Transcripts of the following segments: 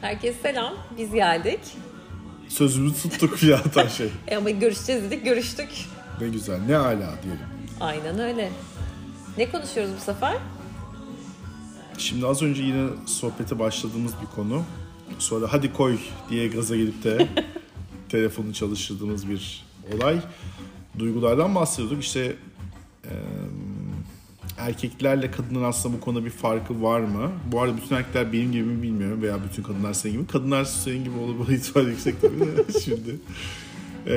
Herkese selam. Biz geldik. Sözümüzü tuttuk ya şey. E ama görüşeceğiz dedik, görüştük. Ne güzel, ne ala diyelim. Aynen öyle. Ne konuşuyoruz bu sefer? Şimdi az önce yine sohbete başladığımız bir konu. Sonra hadi koy diye gaza gelip de telefonu çalıştırdığımız bir olay. Duygulardan bahsediyorduk. İşte e, erkeklerle kadınların aslında bu konuda bir farkı var mı? Bu arada bütün erkekler benim gibi mi bilmiyorum veya bütün kadınlar senin gibi. Kadınlar senin gibi olma ihtimali yüksek tabii de şimdi. E,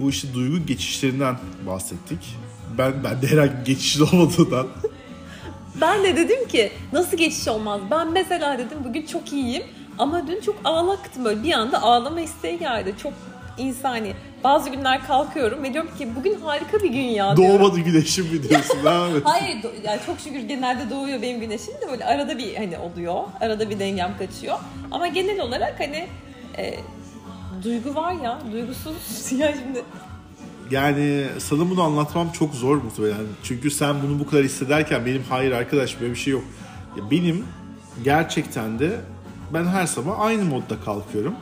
bu işte duygu geçişlerinden bahsettik. Ben, ben de herhangi bir geçişin olmadığından Ben de dedim ki nasıl geçiş olmaz? Ben mesela dedim bugün çok iyiyim ama dün çok ağlaktım böyle bir anda ağlama isteği geldi. Çok insani. Bazı günler kalkıyorum ve diyorum ki bugün harika bir gün ya diyorum. Doğmadı güneşim mi diyorsun? evet. Hayır do- yani çok şükür genelde doğuyor benim güneşim de böyle arada bir hani oluyor. Arada bir dengem kaçıyor. Ama genel olarak hani e, duygu var ya duygusuz ya şimdi Yani sana bunu anlatmam çok zor muhtemelen. Çünkü sen bunu bu kadar hissederken benim hayır arkadaş böyle bir şey yok. Ya benim gerçekten de ben her sabah aynı modda kalkıyorum.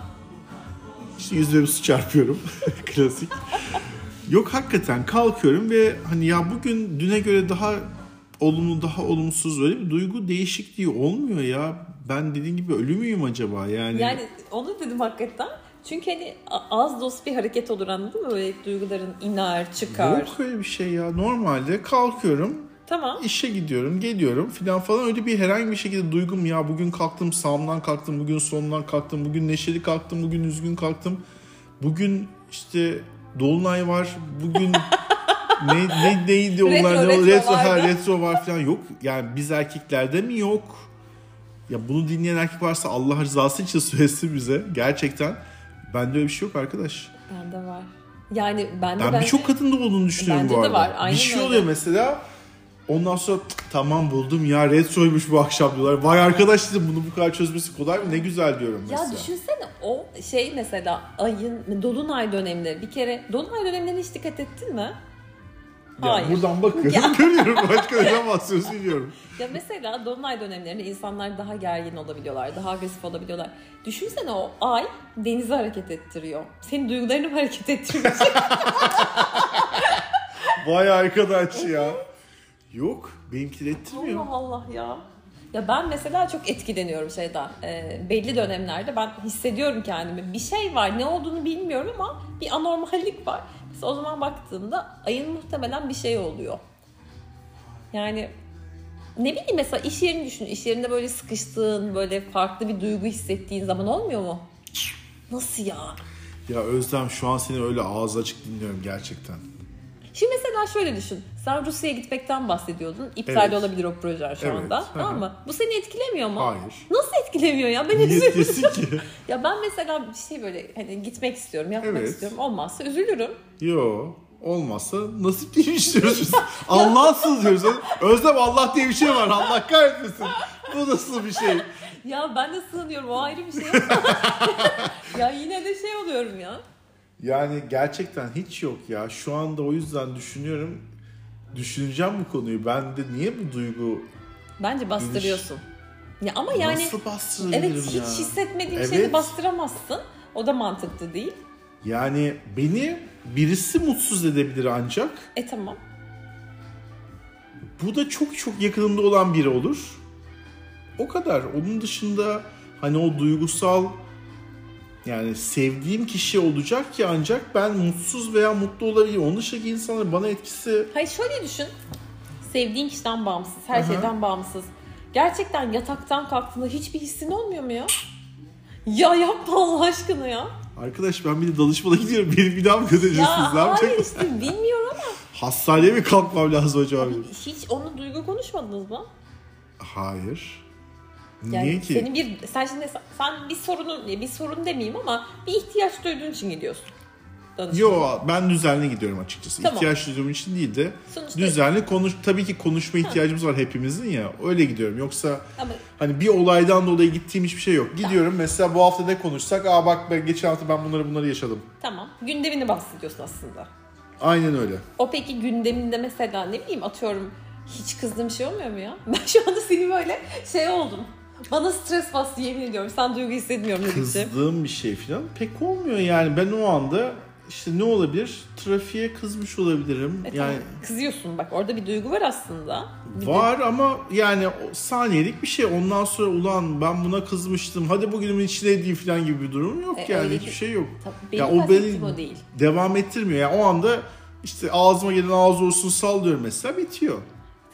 İşte yüzüme su çarpıyorum. Klasik. Yok hakikaten kalkıyorum ve hani ya bugün düne göre daha olumlu daha olumsuz böyle bir duygu değişikliği olmuyor ya. Ben dediğin gibi ölü müyüm acaba yani? yani onu dedim hakikaten. Çünkü hani az doz bir hareket olur anladın mı? Böyle duyguların iner çıkar. Yok öyle bir şey ya. Normalde kalkıyorum Tamam. işe gidiyorum, geliyorum filan falan öyle bir herhangi bir şekilde duygum ya bugün kalktım sağımdan kalktım, bugün solumdan kalktım, bugün neşeli kalktım, bugün üzgün kalktım. Bugün işte dolunay var, bugün ne, ne neydi onlar Retro, ne retro retro, ha, retro var falan yok. Yani biz erkeklerde mi yok? Ya bunu dinleyen erkek varsa Allah rızası için söylesin bize. Gerçekten bende öyle bir şey yok arkadaş. Bende var. Yani bende Ben bence- birçok kadında olduğunu düşünüyorum Bence bu de arada. var, aynen bir şey öyle. oluyor mesela. Ondan sonra "Cık, tamam buldum ya retroymuş bu akşam diyorlar. Vay arkadaş dedim bunu bu kadar çözmesi kolay mı? Ne güzel diyorum Ya mesela. düşünsene o şey mesela ayın dolunay dönemleri bir kere dolunay dönemlerine hiç dikkat ettin mi? Ya Hayır. buradan bakıyorum Ya. görüyorum başka neden bahsediyorsun bilmiyorum. Ya mesela dolunay dönemlerinde insanlar daha gergin olabiliyorlar, daha agresif olabiliyorlar. Düşünsene o ay denizi hareket ettiriyor. Senin duygularını hareket ettiriyor? Vay arkadaş ya. Yok benimki de ettirmiyor. Allah Allah ya. Ya ben mesela çok etkileniyorum şeyden. Ee, belli dönemlerde ben hissediyorum kendimi. Bir şey var ne olduğunu bilmiyorum ama bir anormallik var. Mesela o zaman baktığımda ayın muhtemelen bir şey oluyor. Yani ne bileyim mesela iş yerini düşün. İş yerinde böyle sıkıştığın, böyle farklı bir duygu hissettiğin zaman olmuyor mu? Nasıl ya? Ya Özlem şu an seni öyle ağız açık dinliyorum gerçekten. Şimdi mesela şöyle düşün. Sen Rusya'ya gitmekten bahsediyordun. İptal Evet. olabilir o projen şu Evet, anda. Tamam mı? Bu seni etkilemiyor mu? Hayır. Nasıl etkilemiyor ya? Ben Niye diyorsun ki? Ya ben mesela bir şey böyle hani gitmek istiyorum, yapmak Evet. istiyorum. Olmazsa üzülürüm. Yo olmazsa nasip değilmiş diyoruz biz. Allah'a sığınıyoruz. Özlem Allah diye bir şey var. Allah kahretmesin. Bu nasıl bir şey? Ya ben de sığınıyorum o ayrı bir şey ya yine de şey oluyorum ya. Yani gerçekten hiç yok ya. Şu anda o yüzden düşünüyorum. Düşüneceğim bu konuyu. Ben de niye bu duygu Bence bastırıyorsun. Ya ama yani nasıl bastırabilirim evet hiç ya? hissetmediğin Evet. şeyi bastıramazsın. O da mantıklı değil. Yani beni birisi mutsuz edebilir ancak. E tamam. Bu da çok çok yakınımda olan biri olur. O kadar. Onun dışında hani o duygusal yani sevdiğim kişi olacak ki ancak ben mutsuz veya mutlu olabilirim. Onun dışındaki insanların bana etkisi Hayır şöyle düşün. Sevdiğin kişiden bağımsız, her Aha. şeyden bağımsız. Gerçekten yataktan kalktığında hiçbir hissin olmuyor mu ya? Ya yapma Allah aşkına ya. Arkadaş ben bir de danışmana gidiyorum. Beni bir daha mı göndereceksiniz? Ya ne hayır işte bilmiyorum ama. Hastaneye mi kalkmam lazım acaba? benim? Hiç onu duygu konuşmadınız mı? Hayır. Yani Niye ki? Senin bir sen şimdi sen bir sorunun bir sorun demeyeyim ama bir ihtiyaç duyduğun için gidiyorsun. Yo ben düzenli gidiyorum açıkçası. Tamam. İhtiyaç duyduğum için değil de Sonuçta- düzenli konuş tabii ki konuşma ihtiyacımız var hepimizin ya. Öyle gidiyorum. Yoksa Ama hani bir olaydan dolayı gittiğim hiçbir şey yok. Gidiyorum mesela bu hafta ne konuşsak? Aa bak ben geçen hafta ben bunları bunları yaşadım. tamam gündemini bahsediyorsun aslında. Aynen öyle. O peki gündeminde mesela ne bileyim atıyorum hiç kızdığım şey olmuyor mu ya? Ben şu anda seni böyle şey oldum. Bana stres bastı yemin ediyorum. Sen duygu hissetmiyorum dedikçe. Kızdığım bir şey falan pek olmuyor yani. Ben o anda işte ne olabilir? Trafiğe kızmış olabilirim. E, yani kızıyorsun bak orada bir duygu var aslında. Bir var ama yani saniyelik bir şey. Ondan sonra ulan ben buna kızmıştım. Hadi bugünümün içine edeyim falan gibi bir durum yok E, yani. Hiçbir ki- şey yok. Tabii Ya o beni o değil. devam ettirmiyor. Yani o anda işte ağzıma gelen ağız olsun sallıyorum mesela bitiyor.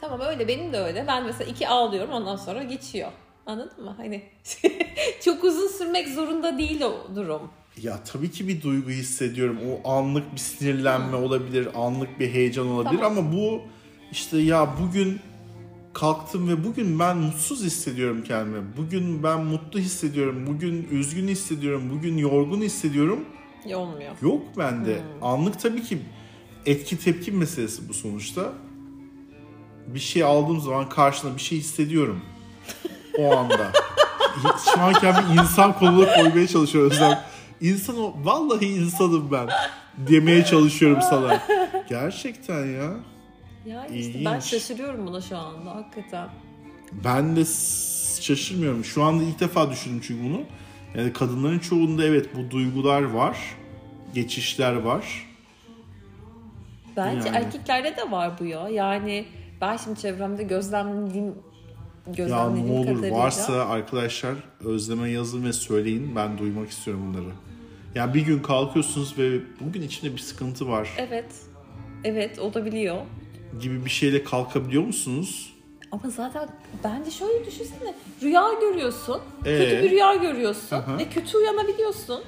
Tamam öyle benim de öyle. Ben mesela iki ağlıyorum ondan sonra geçiyor. Anladın mı? Hani çok uzun sürmek zorunda değil o durum. Ya tabii ki bir duygu hissediyorum. O anlık bir sinirlenme olabilir, anlık bir heyecan olabilir Tamam. ama bu işte ya bugün kalktım ve bugün ben mutsuz hissediyorum kendimi. Bugün ben mutlu hissediyorum. Bugün üzgün hissediyorum. Bugün yorgun hissediyorum. Olmuyor. Yok bende. Hmm. Anlık tabii ki etki tepki meselesi bu sonuçta. Bir şey aldığım zaman karşına bir şey hissediyorum. O anda. Şu an kendimi insan konumuna koymaya çalışıyorum Özlem. İnsan o, vallahi insanım ben demeye çalışıyorum sana. Gerçekten ya. Ya işte ben şaşırıyorum buna şu anda hakikaten. Ben de şaşırmıyorum. Şu anda ilk defa düşündüm çünkü bunu. Yani kadınların çoğunda evet bu duygular var. Geçişler var. Bence Yani. erkeklerde de var bu ya. Yani ben şimdi çevremde gözlemlediğim Ya gözlemlediğim ne olur kadarıyla. varsa arkadaşlar Özlem'e yazın ve söyleyin. Ben duymak istiyorum bunları. Yani bir gün kalkıyorsunuz ve bugün içinde bir sıkıntı var Evet. Evet olabiliyor. gibi bir şeyle kalkabiliyor musunuz? Ama zaten bence şöyle düşünsene. Rüya görüyorsun. Ee? Kötü bir rüya görüyorsun. Aha. Ve kötü uyanabiliyorsun.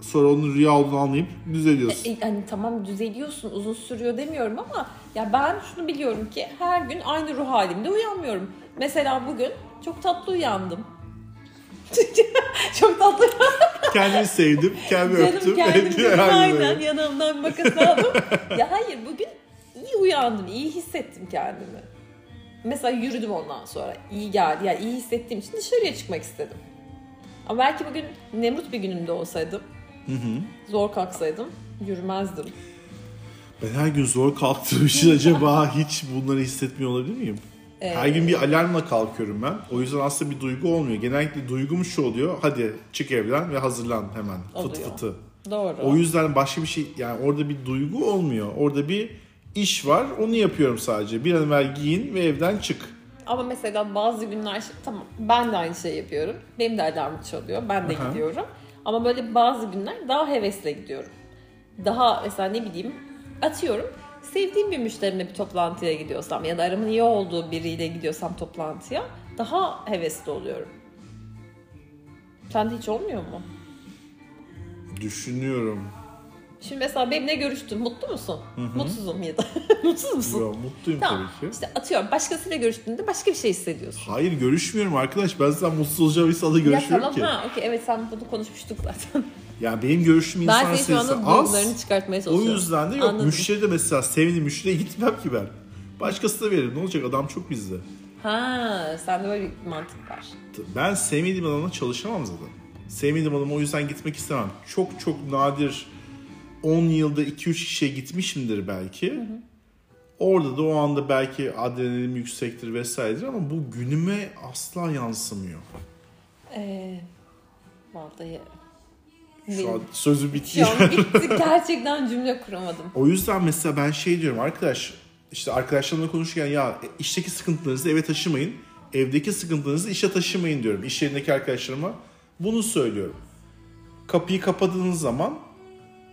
Sonra onun rüya olduğunu anlayıp düzeliyorsun. E, hani tamam düzeliyorsun uzun sürüyor demiyorum ama ya ben şunu biliyorum ki her gün aynı ruh halimde uyanmıyorum. Mesela bugün çok tatlı uyandım. çok tatlı Kendimi sevdim, kendimi Canım öptüm. kendim dedim, Aynen yanımdan makas aldım. ya hayır bugün iyi uyandım, iyi hissettim kendimi. Mesela yürüdüm ondan sonra. iyi geldi. Yani iyi hissettiğim için dışarıya çıkmak istedim. Ama belki bugün Nemrut bir günümde olsaydım, zor kalksaydım yürümezdim. Ben her gün zor kalktığım için acaba hiç bunları hissetmiyor olabilir miyim? Her gün bir alarmla kalkıyorum ben. O yüzden aslında bir duygu olmuyor. Genellikle duygum şu oluyor. Hadi çık evden ve hazırlan hemen. Fıt Oluyor. fıtı. Doğru. O yüzden başka bir şey yani orada bir duygu olmuyor. Orada bir iş var. Onu yapıyorum sadece. Bir an evvel giyin ve evden çık. Ama mesela bazı günler tamam ben de aynı şey yapıyorum. Benim de alarmım çalıyor. Ben de Aha. gidiyorum. Ama böyle bazı günler daha hevesle gidiyorum. Daha mesela ne bileyim atıyorum sevdiğim bir müşterimle bir toplantıya gidiyorsam ya da aramın iyi olduğu biriyle gidiyorsam toplantıya daha hevesli oluyorum. Sende hiç olmuyor mu? Düşünüyorum. Şimdi mesela benimle görüştün. Mutlu musun? Mutsuzum ya da. Mutsuz musun? Yo, mutluyum Tamam. tabii ki. İşte atıyorum başkasıyla görüştüğünde başka bir şey hissediyorsun. Hayır görüşmüyorum arkadaş. Ben zaten mutsuz olacağım insanla Ya görüşüyorum tamam ki. ha okey evet sen bunu konuşmuştuk zaten. Ya benim görüşüm insan ben sayısı az. duygularını çıkartmaya O çalışıyorum. yüzden de yok. Anladım. Müşteri de mesela sevdiği müşteriye gitmem ki ben. Başkasına veririm. Ne olacak? Adam çok bizde. Ha sende böyle bir mantık var. Ben sevmediğim adamla çalışamam zaten. Sevmediğim adama o yüzden gitmek istemem. Çok çok nadir 10 yılda 2-3 kişiye gitmişimdir belki. Orada da o anda belki adrenalin yüksektir vesairedir ama bu günüme asla yansımıyor. Ee, vallahi Şu an sözü bitti. şu an bitti. Gerçekten cümle kuramadım. O yüzden mesela ben şey diyorum arkadaş işte arkadaşlarımla konuşurken ya e, işteki sıkıntılarınızı eve taşımayın. Evdeki sıkıntılarınızı işe taşımayın diyorum. İş yerindeki arkadaşlarıma bunu söylüyorum. Kapıyı kapadığınız zaman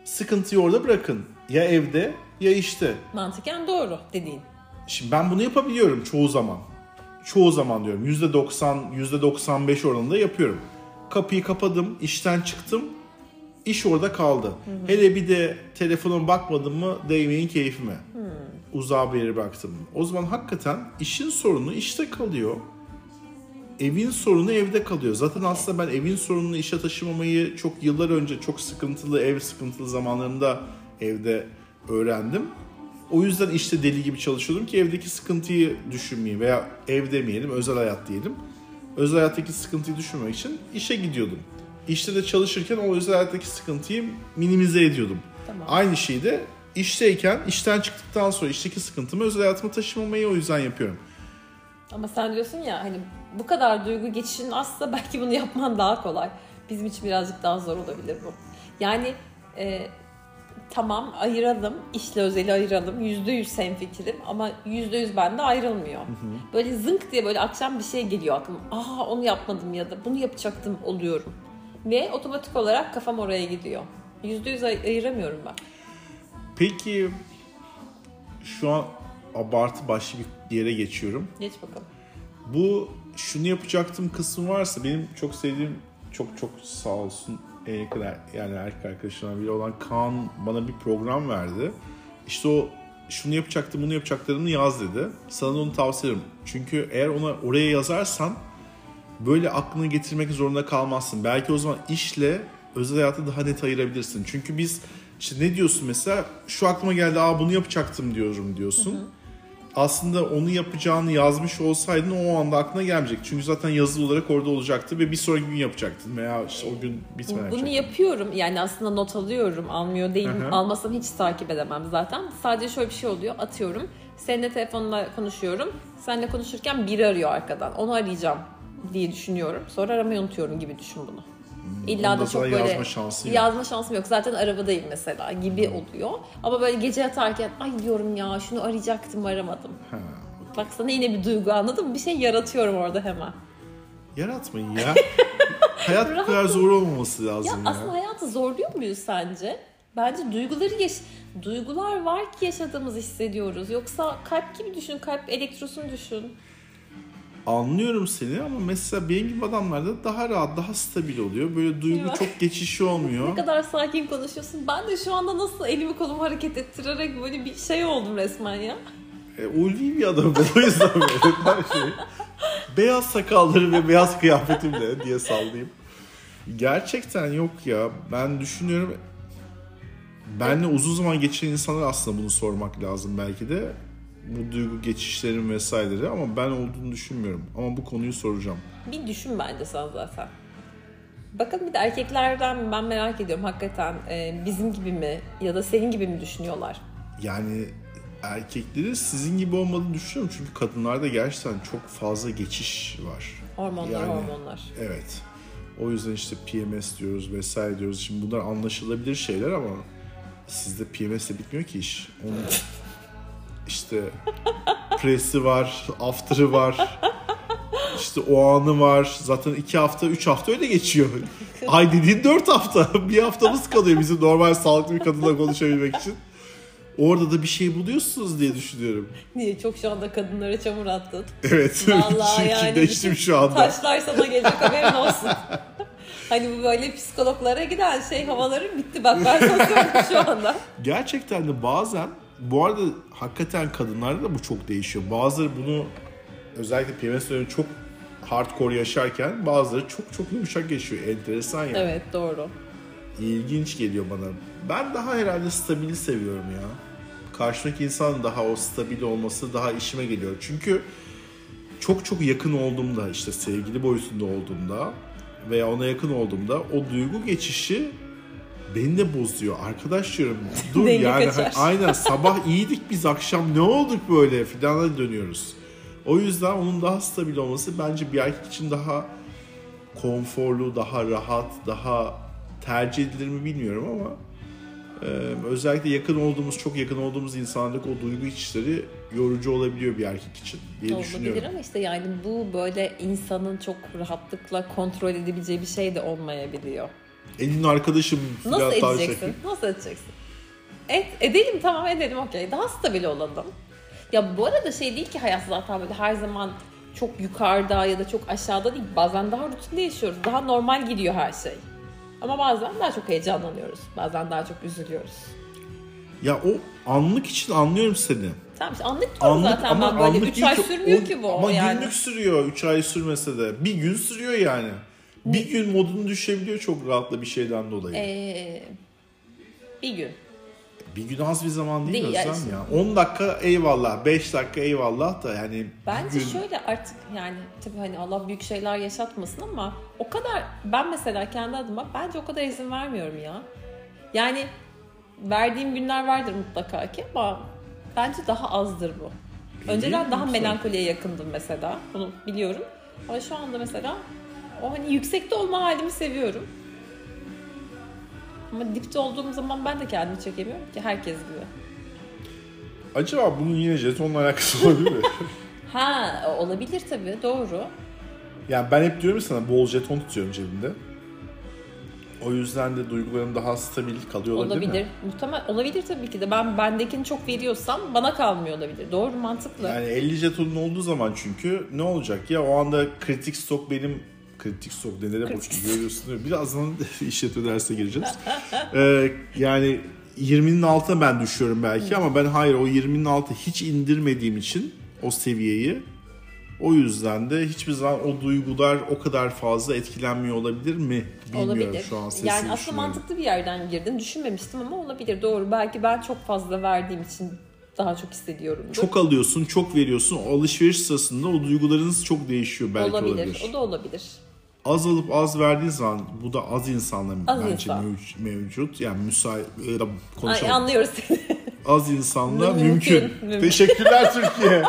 sıkıntıyı orada bırakın. Ya evde ya işte. Mantıken doğru dediğin. Şimdi ben bunu yapabiliyorum çoğu zaman. Çoğu zaman diyorum. %90, %95 oranında yapıyorum. Kapıyı kapadım, işten çıktım. İş orada kaldı. Hele bir de telefona bakmadım mı değmeyin keyfime. Uzağa bir yere bıraktım. O zaman hakikaten işin sorunu işte kalıyor. Evin sorunu evde kalıyor. Zaten aslında ben evin sorununu işe taşımamayı çok yıllar önce çok sıkıntılı ev sıkıntılı zamanlarında evde öğrendim. O yüzden işte deli gibi çalışıyordum ki evdeki sıkıntıyı düşünmeyeyim veya ev demeyelim özel hayat diyelim. Özel hayattaki sıkıntıyı düşünmemek için işe gidiyordum. İşte de çalışırken o özel hayattaki sıkıntıyı minimize ediyordum. Tamam. Aynı şeyi de işteyken işten çıktıktan sonra işteki sıkıntımı özel hayatıma taşımamayı o yüzden yapıyorum. Ama sen diyorsun ya hani bu kadar duygu geçişinin azsa belki bunu yapman daha kolay. Bizim için birazcık daha zor olabilir bu. Yani e, tamam ayıralım, işle özeli ayıralım. Yüzde yüz fikrim ama yüzde yüz bende ayrılmıyor. Böyle zınk diye böyle akşam bir şey geliyor aklıma. Aa onu yapmadım ya da bunu yapacaktım oluyorum. Ve otomatik olarak kafam oraya gidiyor. Yüzde yüz ay- ayıramıyorum ben. Peki şu an abartı başlı bir yere geçiyorum. Geç bakalım. Bu şunu yapacaktım kısmı varsa benim çok sevdiğim çok çok sağ olsun yakın er- yani erkek arkadaşlarımdan biri olan Kaan bana bir program verdi. İşte o şunu yapacaktım bunu yapacaklarını yaz dedi. Sana onu tavsiye ederim. Çünkü eğer ona oraya yazarsan böyle aklına getirmek zorunda kalmazsın. Belki o zaman işle özel hayatı daha net ayırabilirsin. Çünkü biz işte ne diyorsun mesela şu aklıma geldi aa bunu yapacaktım diyorum diyorsun. Aslında onu yapacağını yazmış olsaydın o anda aklına gelmeyecek. Çünkü zaten yazılı olarak orada olacaktı ve bir sonraki gün yapacaktın veya işte o gün bitmeden Bunu yapıyorum. Yani aslında not alıyorum. Almıyor değilim. Hı hı. Almasam hiç takip edemem zaten. Sadece şöyle bir şey oluyor. Atıyorum. Seninle telefonla konuşuyorum. Seninle konuşurken biri arıyor arkadan. Onu arayacağım diye düşünüyorum. Sonra aramayı unutuyorum gibi düşün bunu. İlla Onda da çok böyle yazma şansın yok. yazma şansım yok. Zaten arabadayım mesela gibi oluyor. Ama böyle gece yatarken ay diyorum ya şunu arayacaktım aramadım. Ha. Bak sana yine bir duygu anladın mı? Bir şey yaratıyorum orada hemen. Yaratmayın ya. Hayat bu kadar zor olmaması Ya lazım ya. aslında hayatı zorluyor muyuz sence? Bence duyguları yaş duygular var ki yaşadığımızı hissediyoruz. Yoksa kalp gibi düşün, kalp elektrosunu düşün. Anlıyorum seni ama mesela benim gibi adamlarda daha rahat, daha stabil oluyor. Böyle duygu Eyvah. çok geçişi Ne olmuyor. kadar sakin konuşuyorsun. Ben de şu anda nasıl elimi kolumu hareket ettirerek böyle bir şey oldum resmen ya. E, ulvi bir ben o yüzden böyle her şey. Beyaz sakalları ve beyaz kıyafetimle diye sallayayım. Gerçekten yok ya. Ben düşünüyorum benle uzun zaman geçiren insanlar aslında bunu sormak lazım belki de. Bu duygu geçişlerin vesaireleri ama ben olduğunu düşünmüyorum. Ama bu konuyu soracağım. Bir düşün bence sen zaten. Bakın bir de erkeklerden ben merak ediyorum hakikaten e, bizim gibi mi ya da senin gibi mi düşünüyorlar? Yani erkeklerin sizin gibi olmadığını düşünüyorum. Çünkü kadınlarda gerçekten çok fazla geçiş var. Hormonlar Yani- hormonlar. Evet. O yüzden işte PMS diyoruz vesaire diyoruz. Şimdi bunlar anlaşılabilir şeyler ama sizde PMS de bitmiyor ki iş. Onun işte presi var, after'ı var. İşte o anı var. Zaten iki hafta, üç hafta öyle geçiyor. Ay dediğin dört hafta. Bir haftamız kalıyor bizim normal sağlıklı bir kadınla konuşabilmek için. Orada da bir şey buluyorsunuz diye düşünüyorum. Niye çok şu anda kadınlara çamur attın? Evet. Vallahi yani şu anda. Taşlar sana gelecek haberin olsun. hani bu böyle psikologlara giden şey havaları bitti bak ben sana şu anda. Gerçekten de bazen bu arada hakikaten kadınlarda da bu çok değişiyor. Bazıları bunu özellikle PMS dönemi çok hardcore yaşarken bazıları çok çok yumuşak yaşıyor. Enteresan yani. Evet doğru. İlginç geliyor bana. Ben daha herhalde stabili seviyorum ya. Karşımdaki insan daha o stabil olması daha işime geliyor. Çünkü çok çok yakın olduğumda işte sevgili boyutunda olduğumda veya ona yakın olduğumda o duygu geçişi beni de bozuyor. Arkadaş diyorum dur Denge yani kaçar. aynen sabah iyiydik biz akşam ne olduk böyle filana dönüyoruz. O yüzden onun daha stabil olması bence bir erkek için daha konforlu, daha rahat, daha tercih edilir mi bilmiyorum ama e, özellikle yakın olduğumuz, çok yakın olduğumuz insanlardaki o duygu içişleri yorucu olabiliyor bir erkek için diye Olabilir düşünüyorum. ama işte yani bu böyle insanın çok rahatlıkla kontrol edebileceği bir şey de olmayabiliyor. Elin arkadaşım Nasıl edeceksin? şey. Nasıl edeceksin? Et, edelim tamam edelim okey. Daha stabil olalım. Ya bu arada şey değil ki hayat zaten böyle her zaman çok yukarıda ya da çok aşağıda değil. Bazen daha rutinde yaşıyoruz. Daha normal gidiyor her şey. Ama bazen daha çok heyecanlanıyoruz. Bazen daha çok üzülüyoruz. Ya o anlık için anlıyorum seni. Tamam işte anlık diyorum zaten ben böyle 3 değil ay sürmüyor o- ki bu. Ama yani. günlük sürüyor 3 ay sürmese de. Bir gün sürüyor yani. Bir gün modunu düşebiliyor çok rahatla bir şeyden dolayı. Ee, bir gün. Bir gün az bir zaman değil, Değil, Özlem yani ya. 10 dakika eyvallah, 5 dakika eyvallah da yani Bence gün... şöyle artık yani tabii hani Allah büyük şeyler yaşatmasın ama o kadar ben mesela kendi adıma bence o kadar izin vermiyorum ya. Yani verdiğim günler vardır mutlaka ki ama bence daha azdır bu. Önceden daha melankoliye yakındım mesela. Bunu biliyorum. Ama şu anda mesela o hani yüksekte olma halimi seviyorum. Ama dipte olduğum zaman ben de kendimi çekemiyorum ki herkes gibi. Acaba bunun yine jetonla alakası olabilir mi? Ha olabilir tabii doğru. yani ben hep diyorum sana bol jeton tutuyorum cebimde. O yüzden de duygularım daha stabil kalıyor olabilir, Olabilir. mi? Muhtemel olabilir tabii ki de. Ben bendekini çok veriyorsam bana kalmıyor olabilir. Doğru mantıklı. Yani 50 jetonun olduğu zaman çünkü ne olacak ya o anda kritik stok benim kritik denere Kritik boş görüyorsun? Birazdan işletme dersine gireceğiz. Ee, yani 20'nin altına ben düşüyorum belki ama ben hayır o 20'nin altı hiç indirmediğim için o seviyeyi o yüzden de hiçbir zaman o duygular o kadar fazla etkilenmiyor olabilir mi? Bilmiyorum olabilir. şu an sesini yani aslında mantıklı bir yerden girdin. Düşünmemiştim ama olabilir. Doğru. Belki ben çok fazla verdiğim için daha çok hissediyorum. Çok alıyorsun, çok veriyorsun. O alışveriş sırasında o duygularınız çok değişiyor belki olabilir. olabilir. O da olabilir. Az alıp az verdiğin zaman bu da az insanla Az bence insan. mev- mevcut. Yani müsait e, Ay, konuşalım. anlıyoruz seni. az insanla Mümkün, mümkün. mümkün. Teşekkürler Türkiye.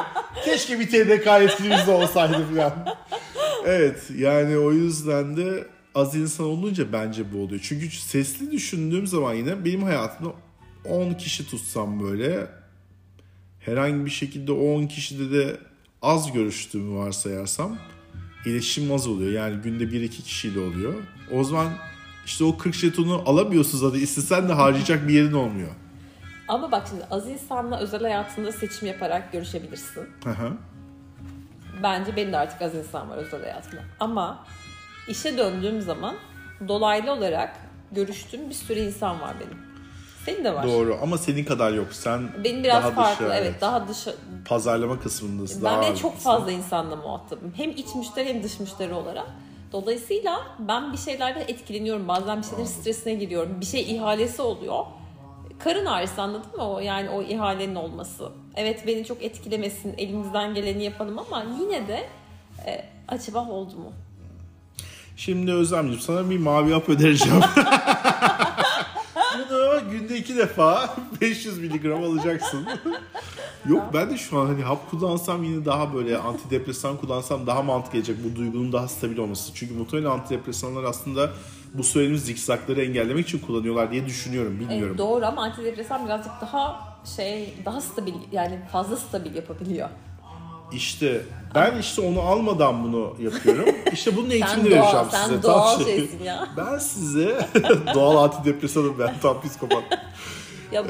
Keşke bir TDK yetkilimiz de olsaydı falan. Evet yani o yüzden de az insan olunca bence bu oluyor. Çünkü sesli düşündüğüm zaman yine benim hayatımda 10 kişi tutsam böyle herhangi bir şekilde o 10 kişide de az görüştüğümü varsayarsam iletişim az oluyor. Yani günde 1-2 kişiyle oluyor. O zaman işte o 40 jetonu alamıyorsun zaten. İstesen de harcayacak bir yerin olmuyor. Ama bak şimdi az insanla özel hayatında seçim yaparak görüşebilirsin. Hı hı. Bence benim de artık az insan var özel hayatımda. Ama işe döndüğüm zaman dolaylı olarak görüştüğüm bir sürü insan var benim. Senin de var. Doğru ama senin kadar yok. Sen Benim biraz daha farklı. dışı, evet, daha dışı. Pazarlama kısmındasın. Ben de çok fazla insanla muhatabım. Hem iç müşteri hem dış müşteri olarak. Dolayısıyla ben bir şeylerden etkileniyorum. Bazen bir şeylerin stresine giriyorum. Bir şey ihalesi oluyor. Karın ağrısı anladın mı o? Yani o ihalenin olması. Evet beni çok etkilemesin. Elimizden geleni yapalım ama yine de e, acaba oldu mu? Şimdi Özlemciğim sana bir mavi hap önereceğim. Bunu günde iki defa 500 miligram alacaksın. Yok ben de şu an hani hap kullansam yine daha böyle antidepresan kullansam daha mantıklı gelecek bu duygunun daha stabil olması. Çünkü muhtemelen antidepresanlar aslında bu söylediğimiz zikzakları engellemek için kullanıyorlar diye düşünüyorum bilmiyorum. Evet, doğru ama antidepresan birazcık daha şey daha stabil yani fazla stabil yapabiliyor. İşte ben işte onu almadan bunu yapıyorum. İşte bunun eğitimini doğal, vereceğim sen size. doğal Tam şey. şeysin ya. Ben size doğal antidepresanım ben tam psikopat. Ya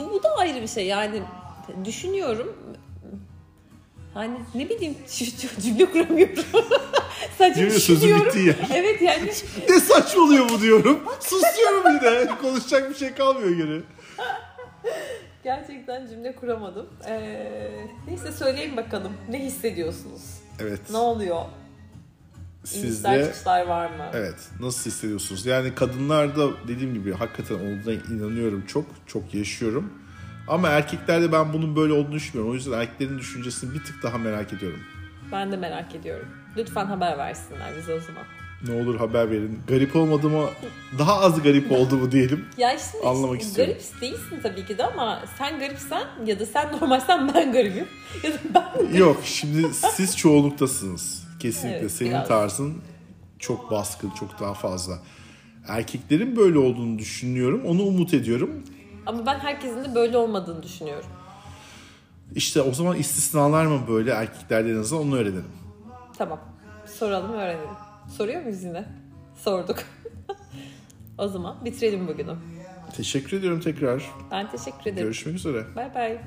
bu, bu da ayrı bir şey yani düşünüyorum. Hani ne bileyim cümle kuramıyorum. Sadece ya, sözü düşünüyorum. bitti ya. Evet yani ne saçmalıyor bu diyorum. Susuyorum yine. Konuşacak bir şey kalmıyor geri. gerçekten cümle kuramadım. Ee, neyse söyleyin bakalım ne hissediyorsunuz? Evet. Ne oluyor? Siz İnişler de çıkışlar var mı? evet nasıl hissediyorsunuz? Yani kadınlarda dediğim gibi hakikaten olduğuna inanıyorum çok. Çok yaşıyorum. Ama erkeklerde ben bunun böyle olduğunu düşünmüyorum. O yüzden erkeklerin düşüncesini bir tık daha merak ediyorum. Ben de merak ediyorum. Lütfen haber versinler bize o zaman. Ne olur haber verin. Garip olmadığımı, daha az garip olduğumu diyelim. Ya şimdi Anlamak istiyorum. garip değilsin tabii ki de ama sen garipsen ya da sen normalsen ben garibim. Ya da ben Yok şimdi siz çoğunluktasınız. Kesinlikle Evet, senin biraz. tarzın çok baskın, çok daha fazla. Erkeklerin böyle olduğunu düşünüyorum. Onu umut ediyorum. Ama ben herkesin de böyle olmadığını düşünüyorum. İşte o zaman istisnalar mı böyle erkeklerde en azından onu öğrenelim. Tamam. Soralım öğrenelim. Soruyor muyuz yine? Sorduk. o zaman bitirelim bugünü. Teşekkür ediyorum tekrar. Ben teşekkür ederim. Görüşmek üzere. Bay bay.